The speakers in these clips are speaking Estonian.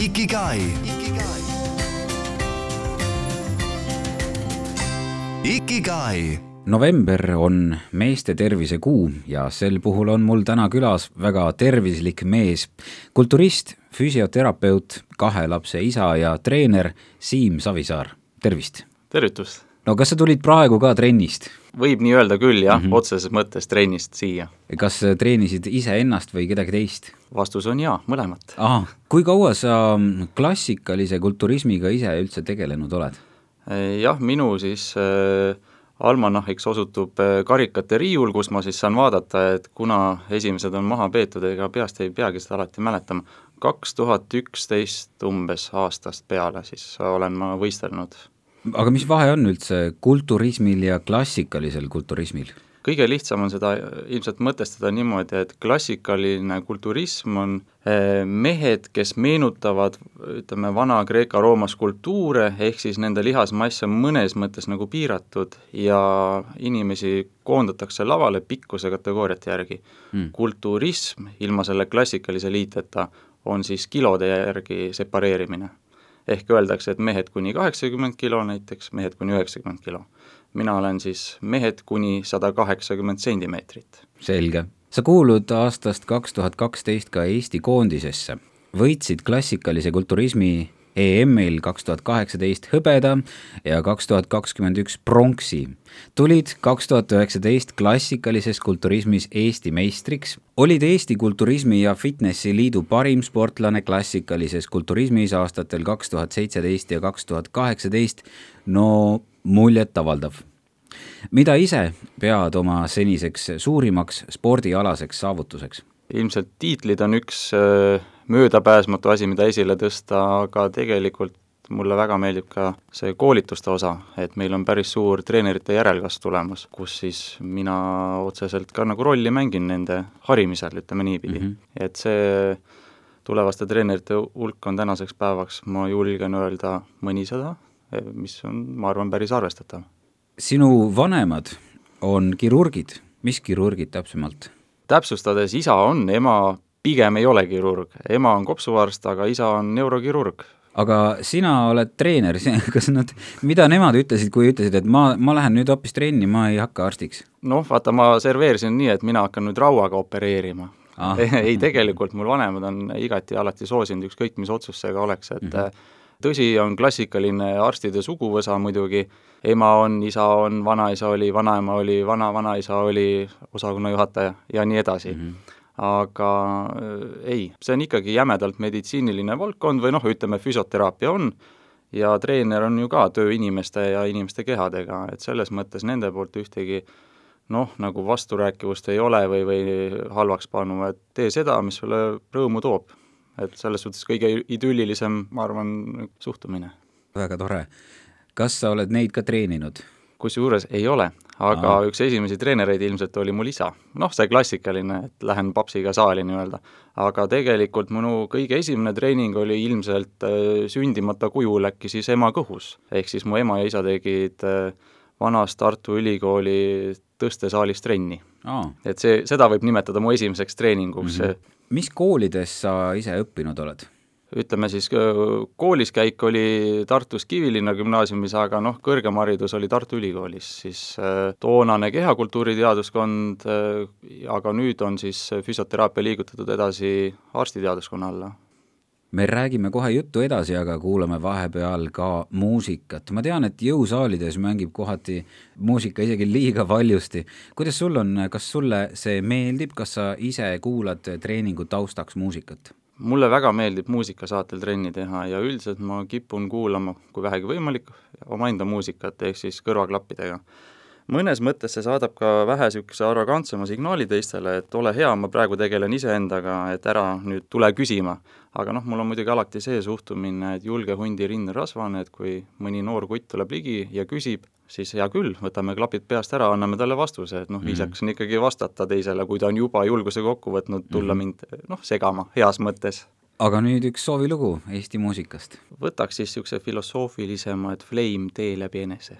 Ikigai. Ikigai november on meeste tervise kuu ja sel puhul on mul täna külas väga tervislik mees, kulturist, füsioterapeut, kahe lapse isa ja treener Siim Savisaar, tervist! tervitust! No kas sa tulid praegu ka trennist? võib nii öelda küll jah mm, -hmm. otseses mõttes trennist siia. kas treenisid iseennast või kedagi teist? vastus on jaa, mõlemat. kui kaua sa klassikalise kulturismiga ise üldse tegelenud oled? jah, minu siis äh, almanahiks osutub äh, karikate riiul, kus ma siis saan vaadata, et kuna esimesed on maha peetud, ega peast ei peagi seda alati mäletama, kaks tuhat üksteist umbes aastast peale siis olen ma võistelnud. Aga mis vahe on üldse kulturismil ja klassikalisel kulturismil? kõige lihtsam on seda ilmselt mõtestada niimoodi, et klassikaline kulturism on eh, mehed, kes meenutavad ütleme, Vana-Kreeka-Rooma skulptuure, ehk siis nende lihasmass on mõnes mõttes nagu piiratud ja inimesi koondatakse lavale pikkuse kategooriate järgi hmm.. kulturism ilma selle klassikalise liiteta on siis kilode järgi separeerimine. Ehk öeldakse, et mehed kuni kaheksakümmend kilo näiteks, mehed kuni üheksakümmend kilo mina olen siis mehed kuni sada kaheksakümmend sentimeetrit. selge. sa kuulud aastast kaks tuhat kaksteist ka Eesti koondisesse, võitsid klassikalise kulturismi EM-il kaks tuhat kaheksateist hõbeda ja kaks tuhat kakskümmend üks pronksi. tulid kaks tuhat üheksateist klassikalises kulturismis Eesti meistriks, olid Eesti Kulturismi ja Fitnessi Liidu parim sportlane klassikalises kulturismis aastatel kaks tuhat seitseteist ja kaks tuhat kaheksateist. no muljetavaldav. mida ise pead oma seniseks suurimaks spordialaseks saavutuseks? ilmselt tiitlid on üks äh, möödapääsmatu asi, mida esile tõsta, aga tegelikult mulle väga meeldib ka see koolituste osa, et meil on päris suur treenerite järelkasv tulemas, kus siis mina otseselt ka nagu rolli mängin nende harimisel, ütleme niipidi mm. -hmm. et see tulevaste treenerite hulk on tänaseks päevaks, ma julgen öelda, mõnisada, mis on, ma arvan, päris arvestatav. sinu vanemad on kirurgid, mis kirurgid täpsemalt? täpsustades, isa on, ema pigem ei ole kirurg, ema on kopsuarst, aga isa on neurokirurg. aga sina oled treener, kas nad, mida nemad ütlesid, kui ütlesid, et ma, ma lähen nüüd hoopis trenni, ma ei hakka arstiks? noh, vaata, ma serveerisin nii, et mina hakkan nüüd rauaga opereerima ah. ei, tegelikult mul vanemad on igati alati soosinud, ükskõik mis otsus see ka oleks, et mm -hmm tõsi, on klassikaline arstide suguvõsa muidugi, ema on, isa on, vanaisa oli, vanaema oli, vana-vanaisa oli osakonna juhataja ja nii edasi mm. -hmm aga äh, ei, see on ikkagi jämedalt meditsiiniline valdkond või noh, ütleme füsioteraapia on, ja treener on ju ka töö inimeste ja inimeste kehadega, et selles mõttes nende poolt ühtegi noh, nagu vasturääkivust ei ole või, või halvaks panu, et tee seda, mis sulle rõõmu toob. et selles suhtes kõige idüllilisem, ma arvan, suhtumine. väga tore. kas sa oled neid ka treeninud? Kusjuures ei ole, aga Aa. üks esimesi treenereid ilmselt oli mul isa. noh, see klassikaline, et lähen papsiga saali nii-öelda. aga tegelikult minu kõige esimene treening oli ilmselt äh, sündimata kujul äkki siis ema kõhus. ehk siis mu ema ja isa tegid äh, vanas Tartu Ülikooli tõstesaalis trenni. et see, seda võib nimetada mu esimeseks treeninguks mm. -hmm. mis koolides sa ise õppinud oled? Ütleme siis koolis käik oli Tartus Kivilinna gümnaasiumis, aga noh, kõrgem haridus oli Tartu Ülikoolis, siis äh, toonane kehakultuuri teaduskond, äh, aga nüüd on siis füsioteraapia liigutatud edasi arstiteaduskonna alla me räägime kohe juttu edasi, aga kuulame vahepeal ka muusikat. ma tean, et jõusaalides mängib kohati muusika isegi liiga valjusti. kuidas sul on, kas sulle see meeldib, kas sa ise kuulad treeningu taustaks muusikat? Mulle väga meeldib muusikasaatel trenni teha ja üldiselt ma kipun kuulama, kui vähegi võimalik, omaenda muusikat, ehk siis kõrvaklappidega. mõnes mõttes see saadab ka vähe niisuguse arrogantsema signaali teistele, et ole hea, ma praegu tegelen iseendaga, et ära nüüd tule küsima. aga noh, mul on muidugi alati see suhtumine, et julge hundi rindel rasvane, et kui mõni noor kutt tuleb ligi ja küsib, siis hea küll, võtame klapid peast ära, anname talle vastuse, et noh, mhm. viisakas on ikkagi vastata teisele, kui ta on juba julguse kokku võtnud, tulla -hmm. mind noh, segama, heas mõttes. aga nüüd üks soovilugu Eesti muusikast. võtaks siis niisuguse filosoofilisema, et Flame tee läbi enese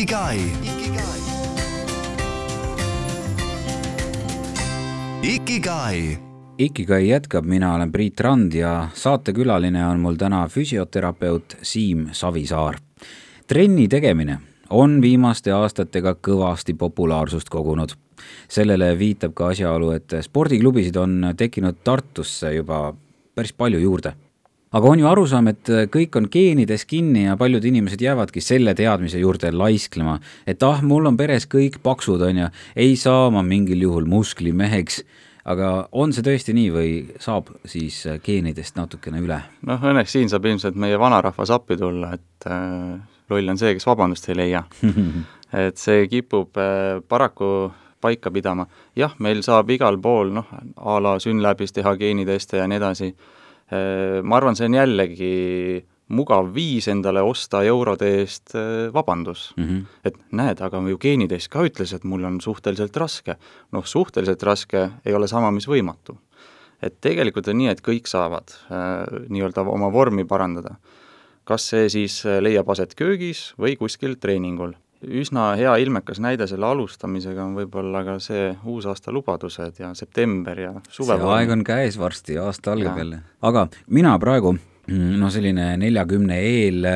Ikigai. Ikigai Ikigai jätkab, mina olen Priit Rand ja saatekülaline on mul täna füsioterapeut Siim Savisaar. trenni tegemine on viimaste aastatega kõvasti populaarsust kogunud. sellele viitab ka asjaolu, et spordiklubisid on tekkinud Tartusse juba päris palju juurde aga on ju arusaam, et kõik on geenides kinni ja paljud inimesed jäävadki selle teadmise juurde laisklema, et ah, mul on peres kõik paksud, on ju, ei saa ma mingil juhul musklimeheks. aga on see tõesti nii või saab siis geenidest natukene üle? noh, õnneks siin saab ilmselt meie vanarahvas appi tulla, et äh, loll on see, kes vabandust ei leia. et see kipub äh, paraku paika pidama. jah, meil saab igal pool noh, a la Synlabis teha geeniteste ja nii edasi äh,, ma arvan, see on jällegi mugav viis endale osta eurode eest äh, vabandus mm. -hmm. et näed, aga ju geenitest ka ütles, et mul on suhteliselt raske. noh, suhteliselt raske ei ole sama, mis võimatu et tegelikult on nii, et kõik saavad äh, nii-öelda oma vormi parandada. kas see siis äh, leiab aset köögis või kuskil treeningul. Üsna hea ilmekas näide selle alustamisega on võib-olla ka see uusaasta lubadused ja september ja see suvevorm. aeg on käes varsti, aasta algab jälle. aga mina praegu no selline neljakümne eel,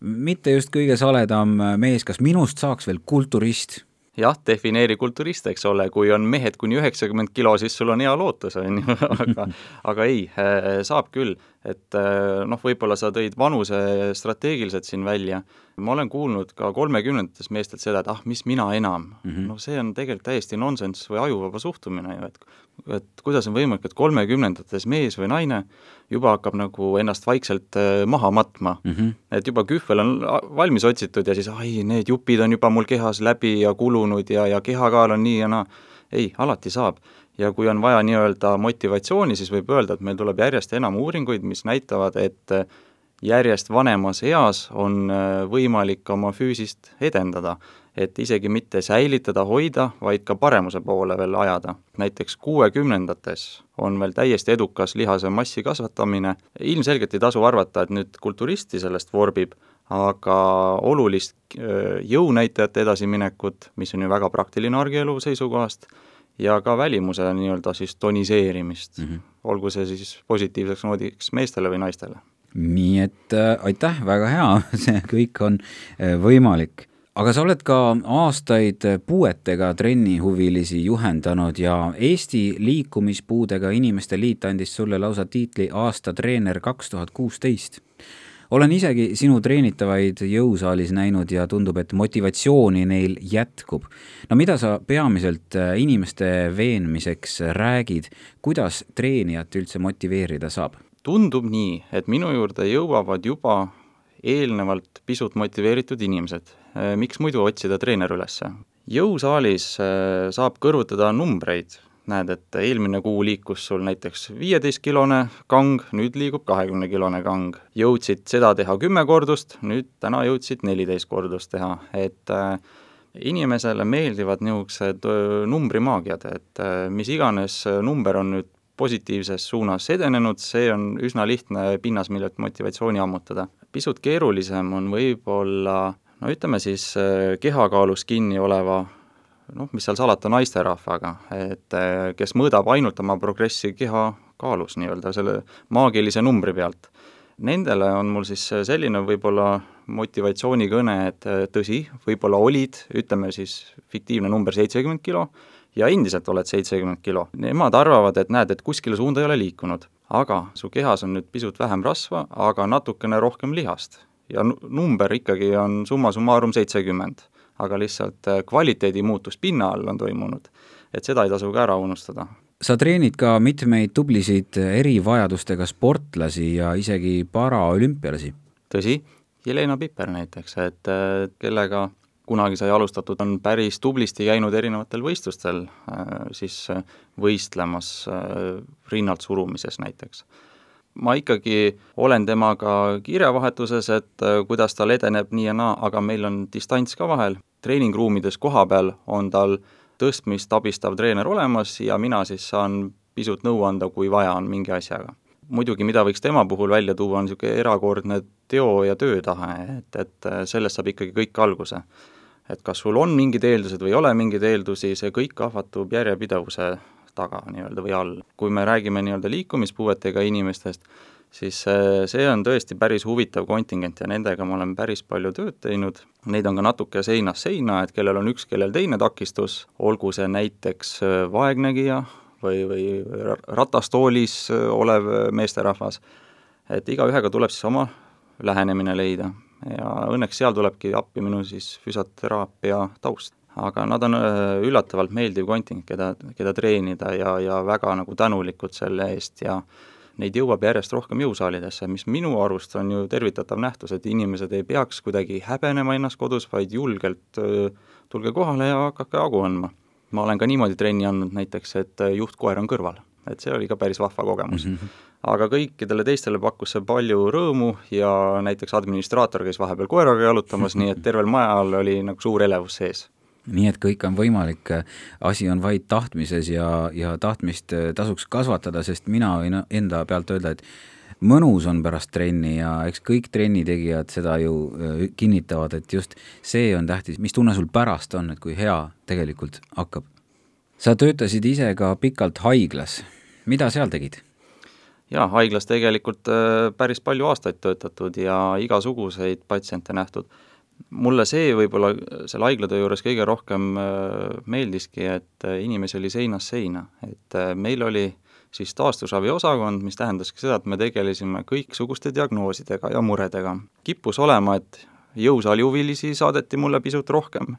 mitte just kõige saledam mees, kas minust saaks veel kulturist? jah, defineeri kulturist, eks ole, kui on mehed kuni üheksakümmend kilo, siis sul on hea lootus, on ju, aga aga ei, saab küll, et noh, võib-olla sa tõid vanuse strateegiliselt siin välja, ma olen kuulnud ka kolmekümnendates meestelt seda, et ah, mis mina enam mm. -hmm. no see on tegelikult täiesti nonsenss või ajuvaba suhtumine ju, et et kuidas on võimalik, et kolmekümnendates mees või naine juba hakkab nagu ennast vaikselt äh, maha matma mm. -hmm. et juba kühvel on valmis otsitud ja siis ai, need jupid on juba mul kehas läbi ja kulunud ja, ja kehakaal on nii ja naa. ei, alati saab. ja kui on vaja nii-öelda motivatsiooni, siis võib öelda, et meil tuleb järjest enam uuringuid, mis näitavad, et järjest vanemas eas on äh, võimalik oma füüsist edendada, et isegi mitte säilitada, hoida, vaid ka paremuse poole veel ajada. näiteks kuuekümnendates on veel täiesti edukas lihase massi kasvatamine, ilmselgelt ei tasu arvata, et nüüd kulturisti sellest vorbib, aga olulist äh, jõunäitajate edasiminekut, mis on ju väga praktiline argielu seisukohast, ja ka välimuse nii-öelda siis toniseerimist mm, -hmm. olgu see siis positiivseks noodiks meestele või naistele nii et äh, aitäh, väga hea, see kõik on äh, võimalik. aga sa oled ka aastaid puuetega trennihuvilisi juhendanud ja Eesti Liikumispuudega Inimeste Liit andis sulle lausa tiitli aasta treener kaks tuhat kuusteist olen isegi sinu treenitavaid jõusaalis näinud ja tundub, et motivatsiooni neil jätkub. no mida sa peamiselt äh, inimeste veenmiseks räägid, kuidas treenijat üldse motiveerida saab? Tundub nii, et minu juurde jõuavad juba eelnevalt pisut motiveeritud inimesed. miks muidu otsida treener ülesse? jõusaalis äh, saab kõrvutada numbreid, näed, et eelmine kuu liikus sul näiteks viieteistkilone kang, nüüd liigub kahekümnekilone kang. jõudsid seda teha kümme kordust, nüüd täna jõudsid neliteist kordust teha, et äh, inimesele meeldivad niisugused äh, numbrimaagiad, et äh, mis iganes number on nüüd positiivses suunas edenenud, see on üsna lihtne pinnas, millelt motivatsiooni ammutada. pisut keerulisem on võib-olla no ütleme siis äh, kehakaalus kinni oleva noh, mis seal salata, naisterahvaga, et äh, kes mõõdab ainult oma progressi kehakaalus nii-öelda, selle maagilise numbri pealt. Nendele on mul siis selline võib-olla motivatsioonikõne, et äh, tõsi, võib-olla olid, ütleme siis fiktiivne number seitsekümmend kilo, ja endiselt oled seitsekümmend kilo. Nemad arvavad, et näed, et kuskile suunda ei ole liikunud, aga su kehas on nüüd pisut vähem rasva, aga natukene rohkem lihast. ja nu-, number ikkagi on summa summarum seitsekümmend, aga lihtsalt äh, kvaliteedi muutus pinna all on toimunud. et seda ei tasu ka ära unustada sa treenid ka mitmeid tublisid erivajadustega sportlasi ja isegi paraolümpialasi. tõsi, Jelena Piper näiteks, et äh, kellega kunagi sai alustatud, on päris tublisti käinud erinevatel võistlustel äh, siis äh, võistlemas äh, rinnalt surumises näiteks. ma ikkagi olen temaga kirjavahetuses, et kuidas tal edeneb nii ja naa, aga meil on distants ka vahel, treeningruumides kohapeal on tal tõstmist abistav treener olemas ja mina siis saan pisut nõu anda, kui vaja on mingi asjaga muidugi, mida võiks tema puhul välja tuua, on niisugune erakordne teo- ja töötahe, et, et sellest saab ikkagi kõik alguse et kas sul on mingid eeldused või ei ole mingeid eeldusi, see kõik kahvatub järjepidevuse taga nii-öelda või all. kui me räägime nii-öelda liikumispuuetega inimestest, siis see on tõesti päris huvitav kontingent ja nendega ma olen päris palju tööd teinud, neid on ka natuke seinast seina, et kellel on üks, kellel teine takistus, olgu see näiteks vaegnägija või, või ratastoolis olev meesterahvas, et igaühega tuleb siis oma lähenemine leida ja õnneks seal tulebki appi minu siis füsioteraapia taust. aga nad on äh, üllatavalt meeldiv kontingent, keda, keda treenida ja, ja väga nagu tänulikud selle eest ja neid jõuab järjest rohkem jõusaalidesse, mis minu arust on ju tervitatav nähtus, et inimesed ei peaks kuidagi häbenema ennast kodus, vaid julgelt äh, tulge kohale ja hakake hagu andma. Ma olen ka niimoodi trenni andnud näiteks, et äh, juhtkoer on kõrval, et see oli ka päris vahva kogemus. Mm. -hmm aga kõikidele teistele pakkus see palju rõõmu ja näiteks administraator käis vahepeal koeraga jalutamas, nii et tervel majal oli nagu suur elevus sees. Nii et kõik on võimalik, asi on vaid tahtmises ja, ja tahtmist tasuks kasvatada, sest mina võin enda pealt öelda, et mõnus on pärast trenni ja eks kõik trennitegijad seda ju äh, kinnitavad, et just see on tähtis, mis tunne sul pärast on, et kui hea tegelikult hakkab. sa töötasid ise ka pikalt haiglas, mida seal tegid? jaa, haiglas tegelikult äh, päris palju aastaid töötatud ja igasuguseid patsiente nähtud. mulle see võib-olla selle haiglatöö juures kõige rohkem äh, meeldiski, et äh, inimesi oli seinast seina, et meil oli siis taastusraviosakond, mis tähendaski seda, et me tegelesime kõiksuguste diagnoosidega ja muredega. kippus olema, et jõusaali huvilisi saadeti mulle pisut rohkem.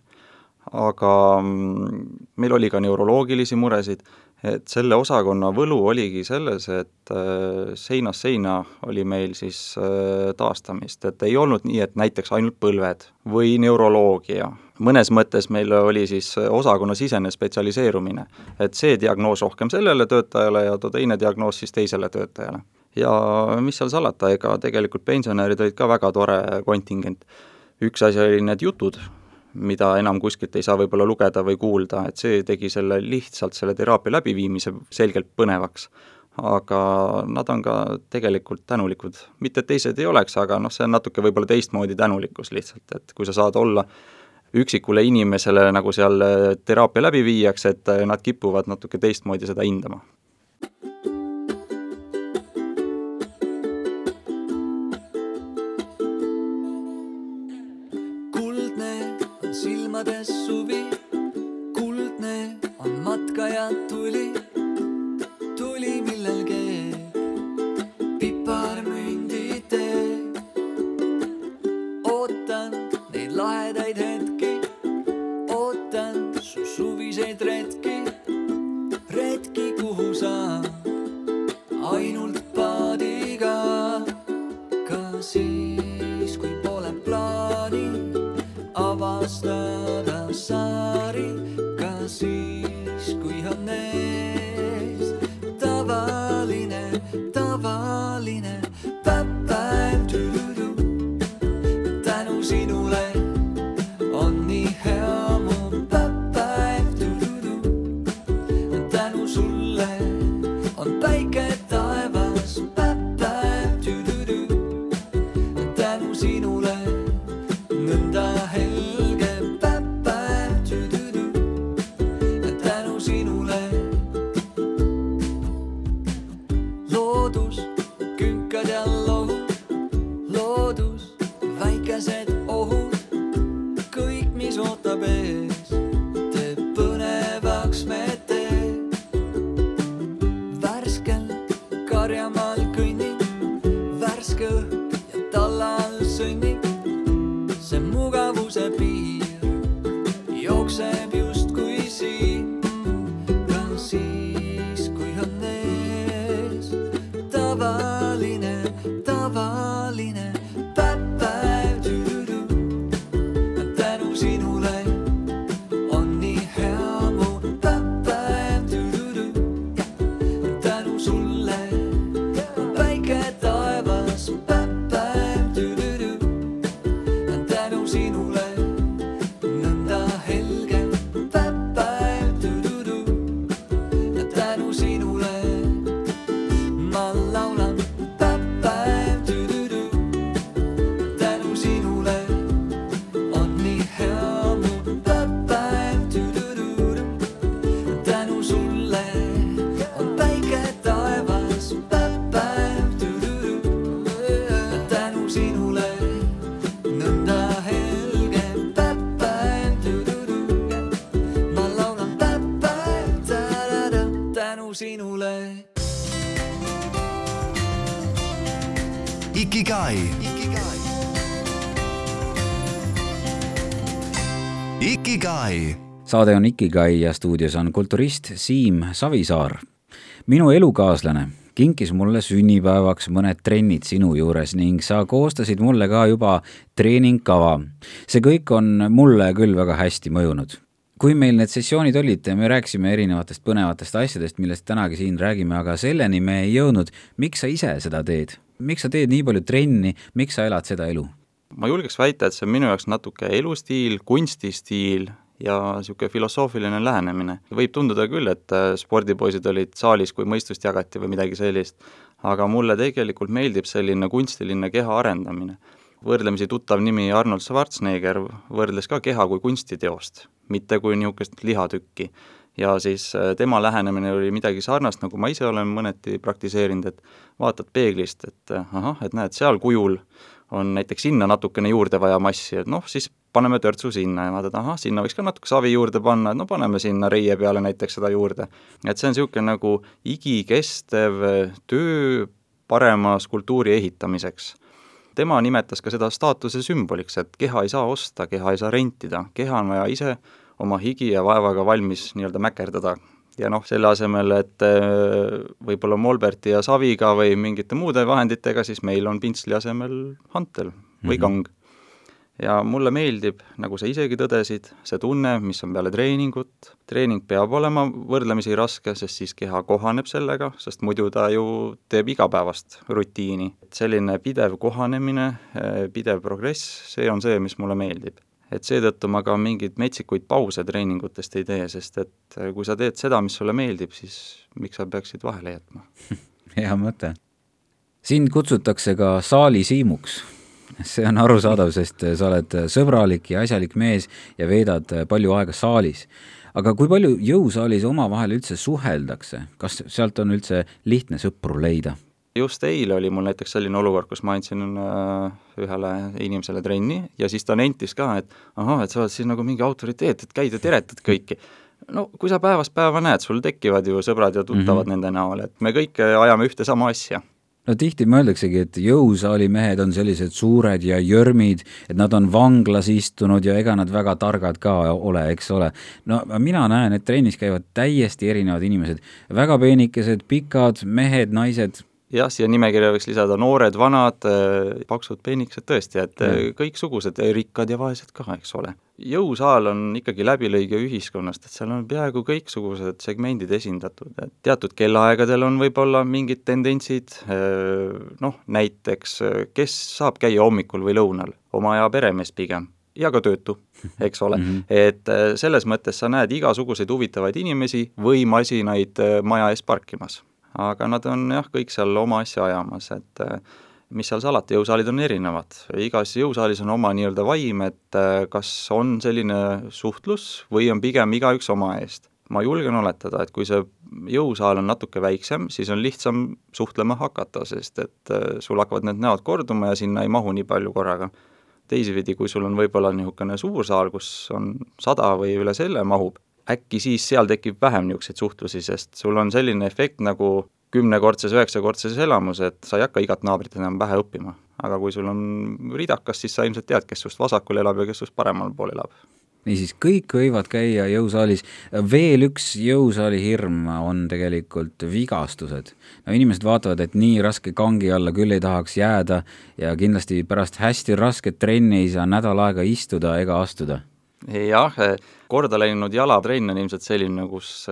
aga mm, meil oli ka neuroloogilisi muresid, et selle osakonna võlu oligi selles, et äh, seinast seina oli meil siis äh, taastamist, et ei olnud nii, et näiteks ainult põlved või neuroloogia, mõnes mõttes meil oli siis osakonnasisene spetsialiseerumine, et see diagnoos rohkem sellele töötajale ja teine diagnoos siis teisele töötajale. ja mis seal salata, ega tegelikult pensionärid olid ka väga tore kontingent. üks asi oli need jutud, mida enam kuskilt ei saa võib-olla lugeda või kuulda, et see tegi selle lihtsalt, selle teraapia läbiviimise selgelt põnevaks. aga nad on ka tegelikult tänulikud, mitte et teised ei oleks, aga noh, see on natuke võib-olla teistmoodi tänulikkus lihtsalt, et kui sa saad olla üksikule inimesele nagu seal teraapia läbi viiakse, et nad kipuvad natuke teistmoodi seda hindama. Sinule Ikigai saade on Ikigai ja stuudios on kulturist Siim Savisaar. minu elukaaslane kinkis mulle sünnipäevaks mõned trennid sinu juures ning sa koostasid mulle ka juba treeningkava. see kõik on mulle küll väga hästi mõjunud. kui meil need sessioonid olid, me rääkisime erinevatest põnevatest asjadest, millest tänagi siin räägime, aga selleni me ei jõudnud. miks sa ise seda teed? miks sa teed nii palju trenni, miks sa elad seda elu? ma julgeks väita, et see on minu jaoks natuke elustiil, kunstistiil ja niisugune filosoofiline lähenemine. võib tunduda küll, et äh, spordipoisid olid saalis, kui mõistust jagati või midagi sellist, aga mulle tegelikult meeldib selline kunstiline keha arendamine. võrdlemisi tuttav nimi Arnold Schwarzenegger võrdles ka keha kui kunstiteost, mitte kui niisugust lihatükki. ja siis äh, tema lähenemine oli midagi sarnast, nagu ma ise olen mõneti praktiseerinud, et vaatad peeglist, et äh, ahah, et näed, seal kujul on näiteks sinna natukene juurde vaja massi, et noh, siis paneme törtsu sinna ja vaatad, ahah, sinna võiks ka natuke savi juurde panna, et no paneme sinna reie peale näiteks seda juurde. et see on niisugune nagu igikestev töö parema skulptuuri ehitamiseks. tema nimetas ka seda staatuse sümboliks, et keha ei saa osta, keha ei saa rentida, keha on vaja ise oma higi ja vaevaga valmis nii-öelda mäkerdada. ja noh, selle asemel, et äh, võib-olla molberti ja saviga või mingite muude vahenditega, siis meil on pintsli asemel hantel või Mhm. kang ja mulle meeldib, nagu sa isegi tõdesid, see tunne, mis on peale treeningut, treening peab olema võrdlemisi raske, sest siis keha kohaneb sellega, sest muidu ta ju teeb igapäevast rutiini. selline pidev kohanemine, pidev progress, see on see, mis mulle meeldib. et seetõttu ma ka mingeid metsikuid pause treeningutest ei tee, sest et kui sa teed seda, mis sulle meeldib, siis miks sa peaksid vahele jätma? hea mõte. sind kutsutakse ka saali siimuks see on arusaadav, sest sa oled sõbralik ja asjalik mees ja veedad palju aega saalis. aga kui palju jõusaalis omavahel üldse suheldakse, kas sealt on üldse lihtne sõpru leida? just eile oli mul näiteks selline olukord, kus ma andsin äh, ühele inimesele trenni ja siis ta nentis ka, et ahah, et sa oled siis nagu mingi autoriteet, et käid ja teretad kõiki. no kui sa päevast päeva näed, sul tekivad ju sõbrad ja tuttavad mm -hmm. nende näol, et me kõik ajame ühte sama asja no tihti mõeldaksegi, et jõusaali mehed on sellised suured ja jörmid, et nad on vanglas istunud ja ega nad väga targad ka ole, eks ole. no mina näen, et trennis käivad täiesti erinevad inimesed, väga peenikesed, pikad mehed, naised. jah, siia nimekirja võiks lisada noored, vanad, paksud, peenikesed tõesti, et kõiksugused, rikkad ja vaesed ka, eks ole. Jõusaal on ikkagi läbilõige ühiskonnast, et seal on peaaegu kõiksugused segmendid esindatud, et teatud kellaaegadel on võib-olla mingid tendentsid, noh, näiteks kes saab käia hommikul või lõunal, oma aja peremees pigem ja ka töötu, eks ole mm. -hmm. et selles mõttes sa näed igasuguseid huvitavaid inimesi või masinaid maja ees parkimas. aga nad on jah, kõik seal oma asja ajamas, et mis seal salata, jõusaalid on erinevad, igas jõusaalis on oma nii-öelda vaim, et kas on selline suhtlus või on pigem igaüks oma eest. ma julgen oletada, et kui see jõusaal on natuke väiksem, siis on lihtsam suhtlema hakata, sest et sul hakkavad need näod korduma ja sinna ei mahu nii palju korraga. teisipidi, kui sul on võib-olla niisugune suur saal, kus on sada või üle selle mahub, äkki siis seal tekib vähem niisuguseid suhtlusi, sest sul on selline efekt nagu kümnekordses, üheksakordses elamus, et sa ei hakka igat naabrit enam pähe õppima. aga kui sul on ridakas, siis sa ilmselt tead, kes sust vasakul elab ja kes sust paremal pool elab. niisiis, kõik võivad käia jõusaalis, veel üks jõusaali hirm on tegelikult vigastused. no inimesed vaatavad, et nii raske kangi alla küll ei tahaks jääda ja kindlasti pärast hästi rasket trenni ei saa nädal aega istuda ega astuda jah, korda läinud jalatrenn on ilmselt selline, kus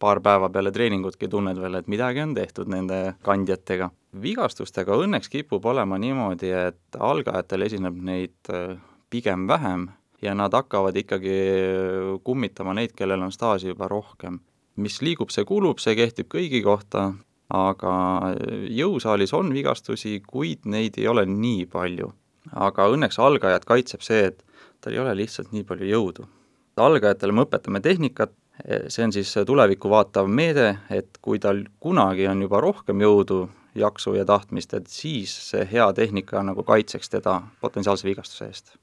paar päeva peale treeningutki tunned veel, et midagi on tehtud nende kandjatega. vigastustega õnneks kipub olema niimoodi, et algajatel esineb neid pigem vähem ja nad hakkavad ikkagi kummitama neid, kellel on staaži juba rohkem. mis liigub, see kulub, see kehtib kõigi kohta, aga jõusaalis on vigastusi, kuid neid ei ole nii palju. aga õnneks algajat kaitseb see, et tal ei ole lihtsalt nii palju jõudu. algajatele me õpetame tehnikat, see on siis tulevikku vaatav meede, et kui tal kunagi on juba rohkem jõudu, jaksu ja tahtmist, et siis see hea tehnika nagu kaitseks teda potentsiaalse vigastuse eest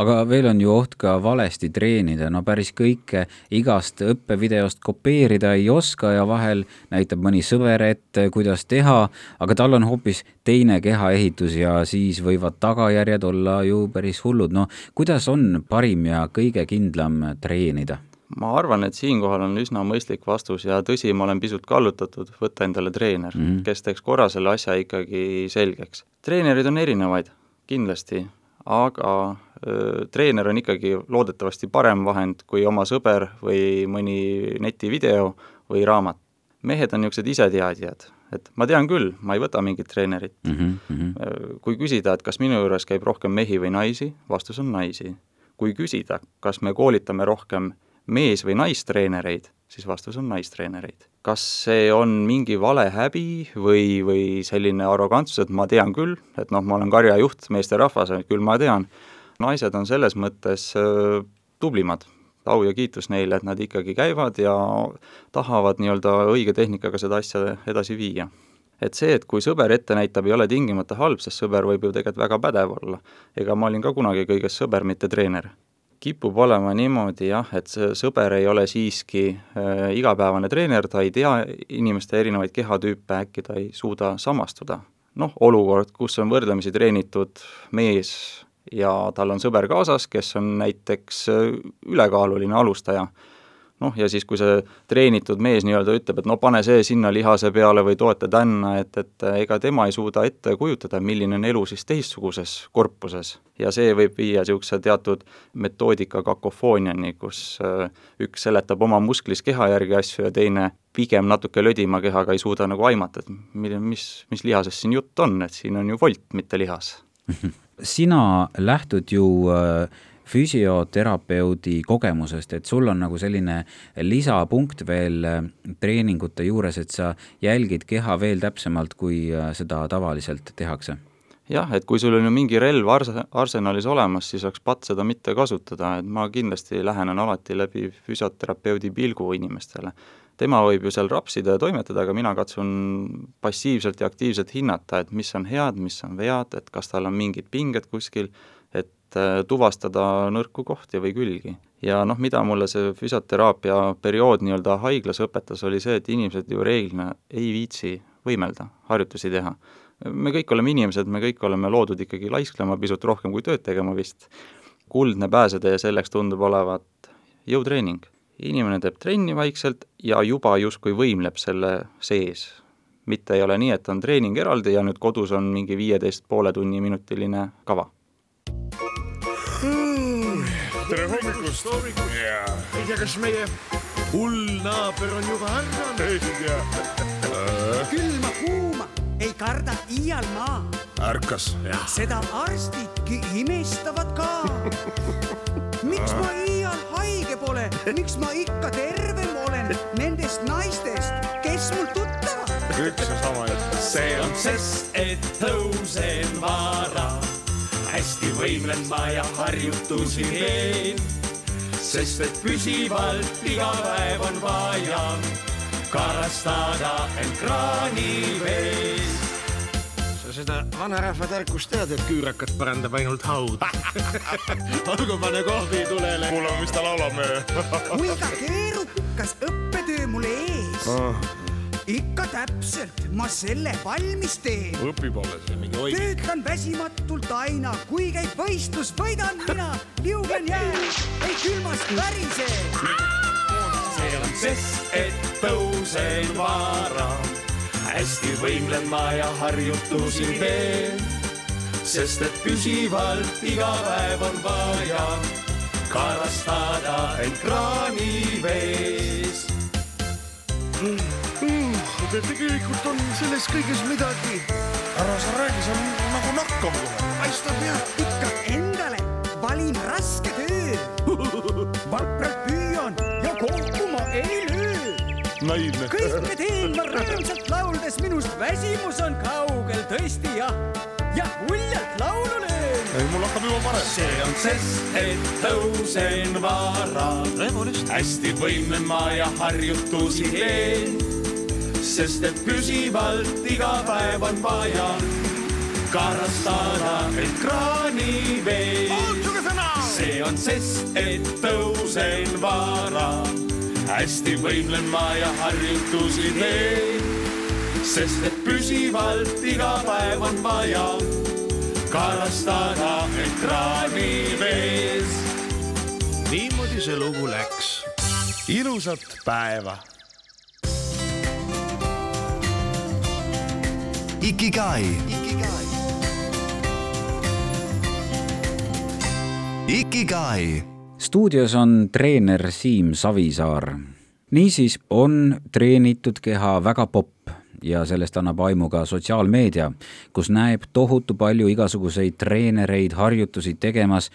aga veel on ju oht ka valesti treenida, no päris kõike igast õppevideost kopeerida ei oska ja vahel näitab mõni sõber ette, kuidas teha, aga tal on hoopis teine kehaehitus ja siis võivad tagajärjed olla ju päris hullud. no kuidas on parim ja kõige kindlam treenida? ma arvan, et siinkohal on üsna mõistlik vastus ja tõsi, ma olen pisut kallutatud, võtta endale treener mm, -hmm. kes teeks korra selle asja ikkagi selgeks. treenereid on erinevaid, kindlasti, aga treener on ikkagi loodetavasti parem vahend kui oma sõber või mõni netivideo või raamat. mehed on niisugused iseteadjad, et ma tean küll, ma ei võta mingit treenerit mm. -hmm. kui küsida, et kas minu juures käib rohkem mehi või naisi, vastus on naisi. kui küsida, kas me koolitame rohkem mees- või naistreenereid, siis vastus on naistreenereid. kas see on mingi vale häbi või, või selline arrogantsus, et ma tean küll, et noh, ma olen karjajuht, meesterahvas, küll ma tean, naised on selles mõttes äh, tublimad, au ja kiitus neile, et nad ikkagi käivad ja tahavad nii-öelda õige tehnikaga seda asja edasi viia et see, et kui sõber ette näitab, ei ole tingimata halb, sest sõber võib ju tegelikult väga pädev olla. ega ma olin ka kunagi kõiges sõber, mitte treener. kipub olema niimoodi jah, et see sõber ei ole siiski äh, igapäevane treener, ta ei tea inimeste erinevaid kehatüüpe, äkki ta ei suuda samastuda noh, olukord, kus on võrdlemisi treenitud mees ja tal on sõber kaasas, kes on näiteks ülekaaluline alustaja noh, ja siis, kui see treenitud mees nii-öelda ütleb, et no pane see sinna lihase peale või toeta tänna, et, et ega tema ei suuda ette kujutada, milline on elu siis teistsuguses korpuses. ja see võib viia niisuguse teatud metoodika kakofooniani, kus äh, üks seletab oma musklis keha järgi asju ja teine pigem natuke lödima kehaga ei suuda nagu aimata, et mis, mis lihasest siin jutt on, et siin on ju volt, mitte lihas sina lähtud ju äh, füsioterapeudi kogemusest, et sul on nagu selline lisapunkt veel äh, treeningute juures, et sa jälgid keha veel täpsemalt, kui äh, seda tavaliselt tehakse? Jah, et kui sul on ju mingi relv ars-, arsenalis olemas, siis oleks patt seda mitte kasutada, et ma kindlasti lähenen alati läbi füsioterapeudi pilgu inimestele. tema võib ju seal rapsida ja toimetada, aga mina katsun passiivselt ja aktiivselt hinnata, et mis on head, mis on vead, et kas tal on mingid pinged kuskil, et Äh, tuvastada nõrku kohti või külgi. ja noh, mida mulle see füsioteraapia periood nii-öelda haiglas õpetas, oli see, et inimesed ju reeglina ei viitsi võimelda, harjutusi teha. Me kõik oleme inimesed, me kõik oleme loodud ikkagi laisklema pisut rohkem kui tööd tegema vist. kuldne pääsetee selleks tundub olevat jõutreening. inimene teeb trenni vaikselt ja juba justkui võimleb selle sees. mitte ei ole nii, et on treening eraldi ja nüüd kodus on mingi viieteist poole tunni minutiline kava tere hommikust! ei tea, kas meie hull naaber on juba ärganud? ei tea. külma, kuuma ei karda iial maa. ärkas. seda arstidki imestavad ka. miks ma iial haige pole, miks ma ikka tervem olen nendest naistest, kes mul tuttavad? üks ja sama jutt. see on sest, et tõusen vara hästi võimlen ma ja harjutusi teen, sest et püsivalt iga päev on vaja karastada end kraanivees sa seda vanarahva tarkust tead, et küürakat parandab ainult haud olgu, pane kohvi tulele. kuulame, mis ta laulab meile kuinka keerukas õppetöö mul ees oh ikka täpselt, ma selle valmis teen. õpib alles mingi oig. töötan väsimatult aina, kui käib võistlus, võidan mina, liugen jää, ei külmast värise. See on sest, et tõusen vara, hästi võimlen ma ja harjutusi teen, sest et püsivalt iga päev on vaja karastada end kraanivees mm,. tegelikult on selles kõiges midagi. ära sa räägi, see on nagu nakkav kohe. paistab jah. ikka endale valin raske töö. naiivne. kõike teen ma rõõmsalt lauldes, minust väsimus on kaugel tõesti jah, ja uljalt laulu löön. ei, mul hakkab juba parem. see on sest, et tõusen vara. hästi võimlen ma ja harjutusi teen sest et püsivalt iga päev on vaja karastada ekraani vees. see on sest, et tõusen vara, hästi võimlen ma ja harjutusi teen, sest et püsivalt iga päev on vaja karastada ekraani vees. niimoodi see lugu läks. ilusat päeva Ikigai. Ikigai. Stuudios on treener Siim Savisaar. niisiis on treenitud keha väga popp ja sellest annab aimu ka sotsiaalmeedia, kus näeb tohutu palju igasuguseid treenereid harjutusi tegemas.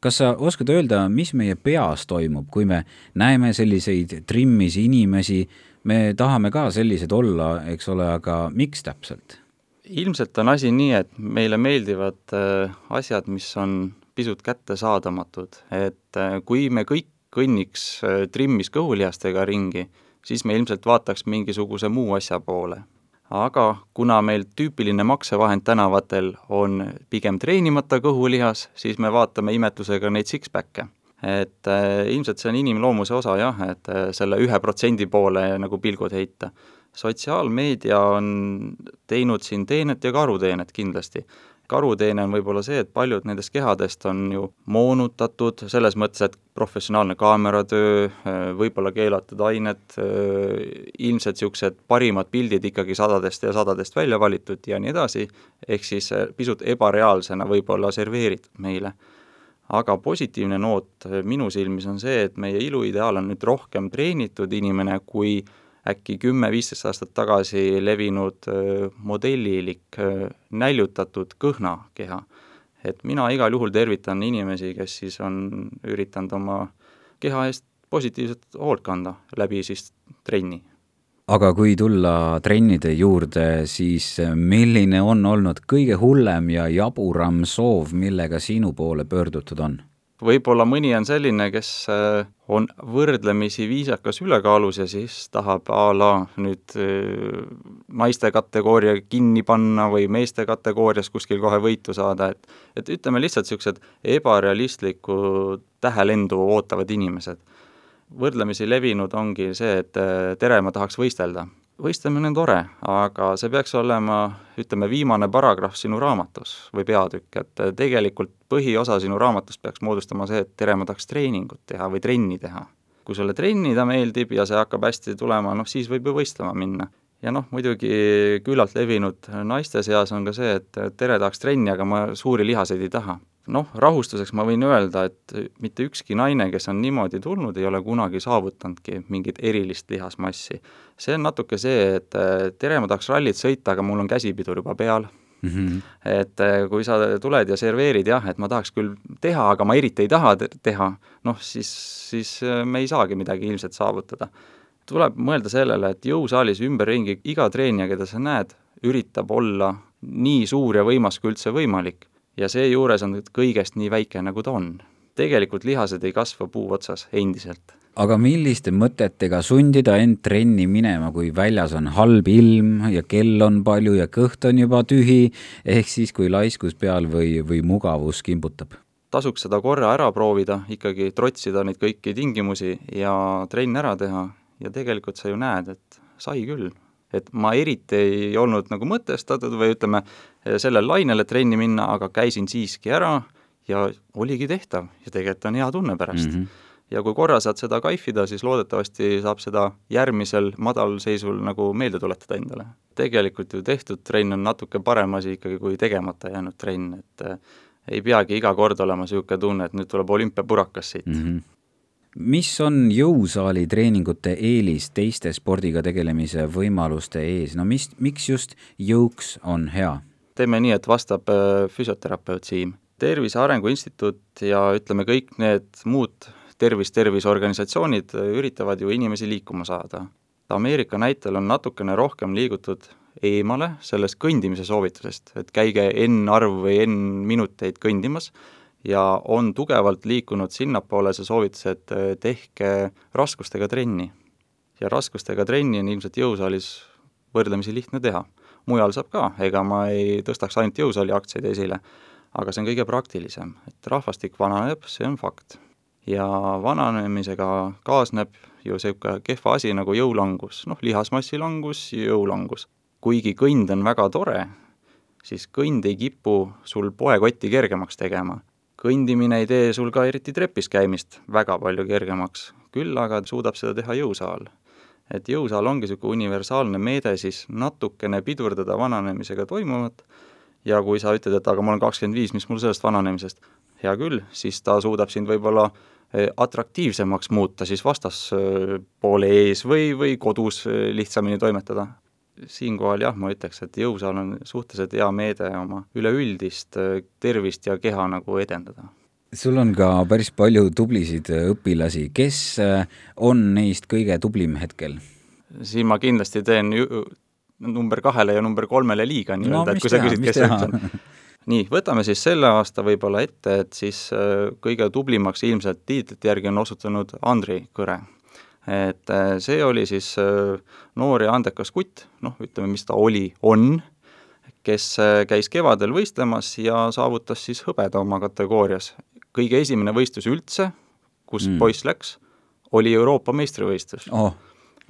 kas sa oskad öelda, mis meie peas toimub, kui me näeme selliseid trimmis inimesi, me tahame ka sellised olla, eks ole, aga miks täpselt? ilmselt on asi nii, et meile meeldivad äh, asjad, mis on pisut kättesaadamatud, et äh, kui me kõik kõnniks äh, trimmis kõhulihastega ringi, siis me ilmselt vaataks mingisuguse muu asja poole. aga kuna meil tüüpiline maksevahend tänavatel on pigem treenimata kõhulihas, siis me vaatame imetlusega neid six-pack'e. Et äh, ilmselt see on inimloomuse osa jah, et äh, selle ühe protsendi poole nagu pilgud heita. Sotsiaalmeedia on teinud siin teenet ja karuteenet kindlasti karuteene on võib-olla see, et paljud nendest kehadest on ju moonutatud, selles mõttes, et professionaalne kaameratöö, võib-olla keelatud ained, ilmselt niisugused parimad pildid ikkagi sadadest ja sadadest välja valitud ja nii edasi, ehk siis pisut ebareaalsena võib-olla serveeritud meile. aga positiivne noot minu silmis on see, et meie iluideaal on nüüd rohkem treenitud inimene, kui äkki kümme-viisteist aastat tagasi levinud modellilik näljutatud kõhna keha. et mina igal juhul tervitan inimesi, kes siis on üritanud oma keha eest positiivset hoolt kanda läbi siis trenni. aga kui tulla trennide juurde, siis milline on olnud kõige hullem ja jaburam soov, millega sinu poole pöördutud on? Võib-olla mõni on selline, kes äh, on võrdlemisi viisakas ülekaalus ja siis tahab a la nüüd äh, naiste kategooria kinni panna või meeste kategoorias kuskil kohe võitu saada, et et ütleme lihtsalt niisugused ebarealistlikku tähelendu ootavad inimesed. võrdlemisi levinud ongi see, et äh, tere, ma tahaks võistelda võistlemine on tore, aga see peaks olema, ütleme, viimane paragrahv sinu raamatus või peatükk, et tegelikult põhiosa sinu raamatust peaks moodustama see, et tere, ma tahaks treeningut teha või trenni teha. kui sulle trennida meeldib ja see hakkab hästi tulema, noh siis võib ju võistlema minna. ja noh, muidugi küllalt levinud naiste seas on ka see, et tere, tahaks trenni, aga ma suuri lihaseid ei taha noh, rahustuseks ma võin öelda, et mitte ükski naine, kes on niimoodi tulnud, ei ole kunagi saavutanudki mingit erilist lihasmassi. see on natuke see, et tere, ma tahaks rallit sõita, aga mul on käsipidur juba peal mm. -hmm. et kui sa tuled ja serveerid jah, et ma tahaks küll teha, aga ma eriti ei taha teha, noh siis, siis me ei saagi midagi ilmselt saavutada. tuleb mõelda sellele, et jõusaalis ümberringi iga treenija, keda sa näed, üritab olla nii suur ja võimas kui üldse võimalik ja seejuures on kõigest nii väike, nagu ta on. tegelikult lihased ei kasva puu otsas endiselt. aga milliste mõtetega sundida end trenni minema, kui väljas on halb ilm ja kell on palju ja kõht on juba tühi, ehk siis kui laiskus peal või, või mugavus kimbutab? tasuks seda korra ära proovida, ikkagi trotsida neid kõiki tingimusi ja trenn ära teha ja tegelikult sa ju näed, et sai küll et ma eriti ei olnud nagu mõtestatud või ütleme, sellel lainel, et trenni minna, aga käisin siiski ära ja oligi tehtav ja tegelikult on hea tunne pärast mm. -hmm ja kui korra saad seda kaifida, siis loodetavasti saab seda järgmisel madalseisul nagu meelde tuletada endale. tegelikult ju tehtud trenn on natuke parem asi ikkagi kui tegemata jäänud trenn, et äh, ei peagi iga kord olema niisugune tunne, et nüüd tuleb olümpiapurakas siit mm. -hmm mis on jõusaali treeningute eelis teiste spordiga tegelemise võimaluste ees, no mis, miks just jõuks on hea? teeme nii, et vastab äh, füsioterapeut Siim. tervise Arengu Instituut ja ütleme, kõik need muud tervis, terviseorganisatsioonid äh, üritavad ju inimesi liikuma saada. Ameerika näitel on natukene rohkem liigutud eemale sellest kõndimise soovitusest, et käige N arv või N minuteid kõndimas ja on tugevalt liikunud sinnapoole see soovitus, et äh, tehke raskustega trenni. ja raskustega trenni on ilmselt jõusaalis võrdlemisi lihtne teha. mujal saab ka, ega ma ei tõstaks ainult jõusaali aktsiaid esile, aga see on kõige praktilisem, et rahvastik vananeb, see on fakt. ja vananemisega kaasneb ju niisugune kehva asi nagu jõulangus, noh, lihasmassi langus, jõulangus. kuigi kõnd on väga tore, siis kõnd ei kipu sul poekotti kergemaks tegema kõndimine ei tee sul ka eriti trepis käimist väga palju kergemaks, küll aga suudab seda teha jõusaal. et jõusaal ongi niisugune universaalne meede siis natukene pidurdada vananemisega toimuvat. Ja kui sa ütled, et aga ma olen kakskümmend viis, mis mul sellest vananemisest, hea küll, siis ta suudab sind võib-olla eh, atraktiivsemaks muuta siis vastaspoole ees või, või kodus eh, lihtsamini toimetada siinkohal jah, ma ütleks, et jõusaal on suhteliselt hea meede oma üleüldist äh, tervist ja keha nagu edendada. sul on ka päris palju tublisid äh, õpilasi, kes äh, on neist kõige tublim hetkel? siin ma kindlasti teen number kahele ja number kolmele liiga nii-öelda no,, et kui teha, sa küsid, kes see üks on. nii, võtame siis selle aasta võib-olla ette, et siis kõige tublimaks ilmselt tiitlite järgi on osutunud Andri Kõre et äh, see oli siis äh, noor ja andekas kutt, noh, ütleme, mis ta oli, on, kes äh, käis kevadel võistlemas ja saavutas siis hõbeda oma kategoorias. kõige esimene võistlus üldse, kus mm. poiss läks, oli Euroopa meistrivõistlus oh..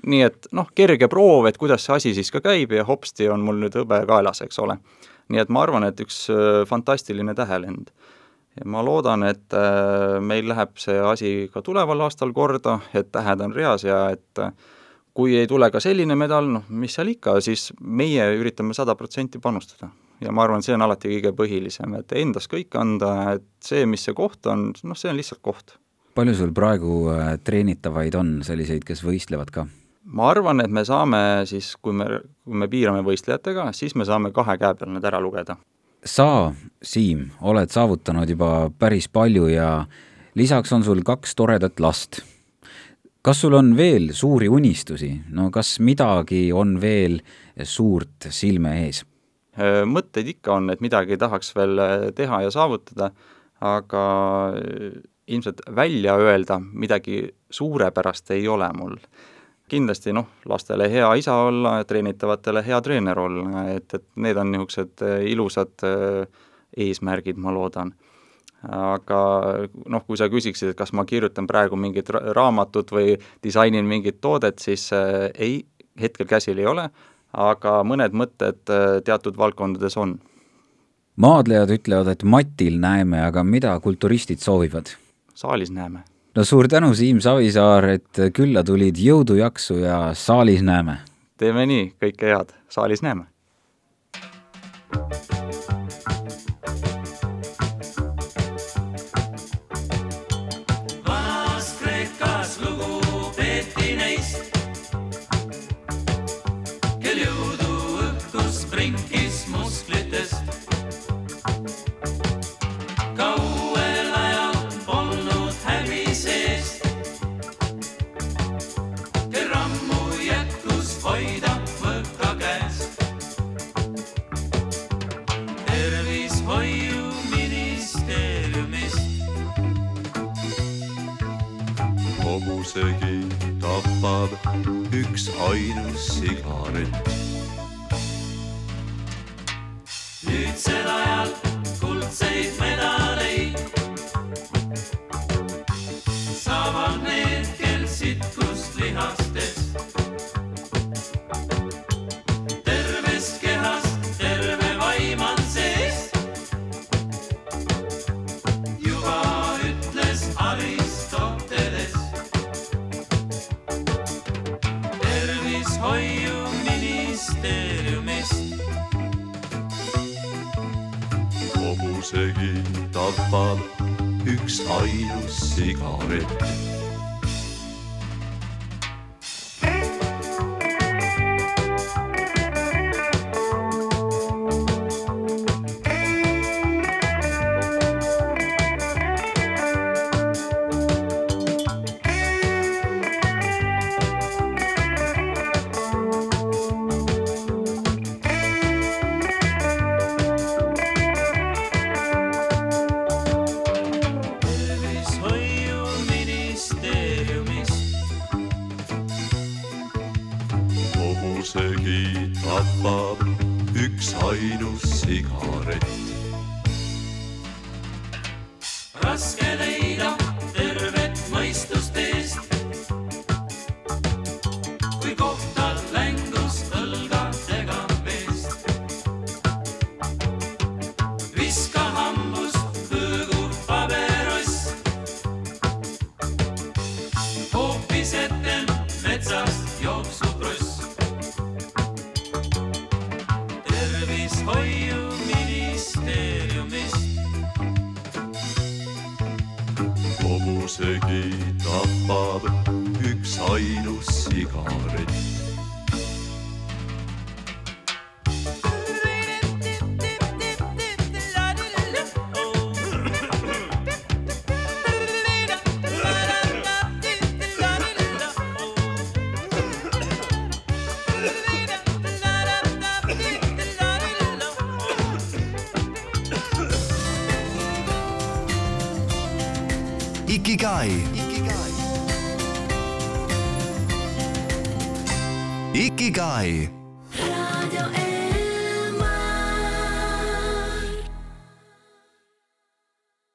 nii et noh, kerge proov, et kuidas see asi siis ka käib ja hopsti on mul nüüd hõbe kaelas, eks ole. nii et ma arvan, et üks fantastiline tähelend. Ja ma loodan, et äh, meil läheb see asi ka tuleval aastal korda, et tähed on reas ja et äh, kui ei tule ka selline medal, noh, mis seal ikka, siis meie üritame sada protsenti panustada. ja ma arvan, see on alati kõige põhilisem, et endast kõik anda, et see, mis see koht on, noh, see on lihtsalt koht. palju sul praegu treenitavaid on, selliseid, kes võistlevad ka? ma arvan, et me saame siis, kui me, kui me piirame võistlejatega, siis me saame kahe käe peal need ära lugeda. Sa, Siim, oled saavutanud juba päris palju ja lisaks on sul kaks toredat last. kas sul on veel suuri unistusi, no kas midagi on veel suurt silme ees? Äh, mõtteid ikka on, et midagi tahaks veel äh, teha ja saavutada, aga äh, ilmselt välja öelda midagi suurepärast ei ole mul kindlasti noh, lastele hea isa olla, treenitavatele hea treener olla, et, et need on niisugused äh, ilusad äh, eesmärgid, ma loodan. aga noh, kui sa küsiksid, et kas ma kirjutan praegu mingit raamatut või disainin mingit toodet, siis äh, ei, hetkel käsil ei ole, aga mõned mõtted teatud valdkondades on. maadlejad ütlevad, et matil näeme, aga mida kulturistid soovivad? saalis näeme no suur tänu, Siim Savisaar, et külla tulid, jõudu, jaksu ja saalis näeme! teeme nii, kõike head, saalis näeme! üldsegi tapab üks ainus sigaret. 오늘 Ikigai.